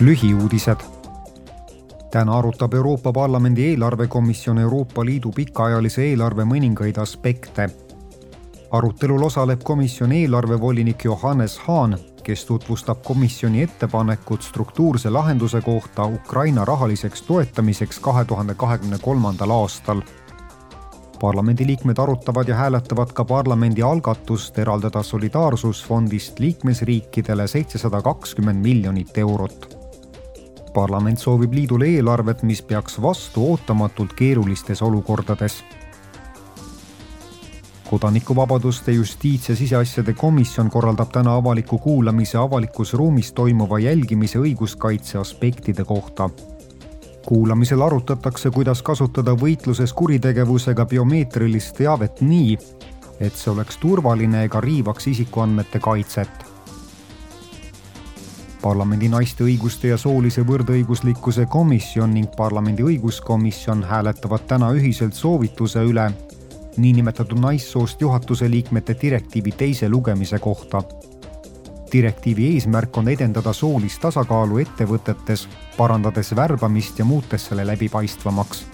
lühiuudised. täna arutab Euroopa Parlamendi eelarvekomisjon Euroopa Liidu pikaajalise eelarve mõningaid aspekte. arutelul osaleb komisjoni eelarvevolinik Johannes Haan, kes tutvustab komisjoni ettepanekut struktuurse lahenduse kohta Ukraina rahaliseks toetamiseks kahe tuhande kahekümne kolmandal aastal parlamendiliikmed arutavad ja hääletavad ka parlamendi algatust eraldada solidaarsusfondist liikmesriikidele seitsesada kakskümmend miljonit eurot. Parlament soovib liidule eelarvet, mis peaks vastu ootamatult keerulistes olukordades. kodanikuvabaduste justiits- ja siseasjade komisjon korraldab täna avaliku kuulamise avalikus ruumis toimuva jälgimise õiguskaitse aspektide kohta kuulamisel arutatakse, kuidas kasutada võitluses kuritegevusega biomeetrilist teavet nii, et see oleks turvaline ega riivaks isikuandmete kaitset. Parlamendi naiste õiguste ja soolise võrdõiguslikkuse komisjon ning parlamendi õiguskomisjon hääletavad täna ühiselt soovituse üle niinimetatud naissoost juhatuse liikmete direktiivi teise lugemise kohta. Direktiivi eesmärk on edendada soolist tasakaalu ettevõtetes, parandades värbamist ja muutes selle läbipaistvamaks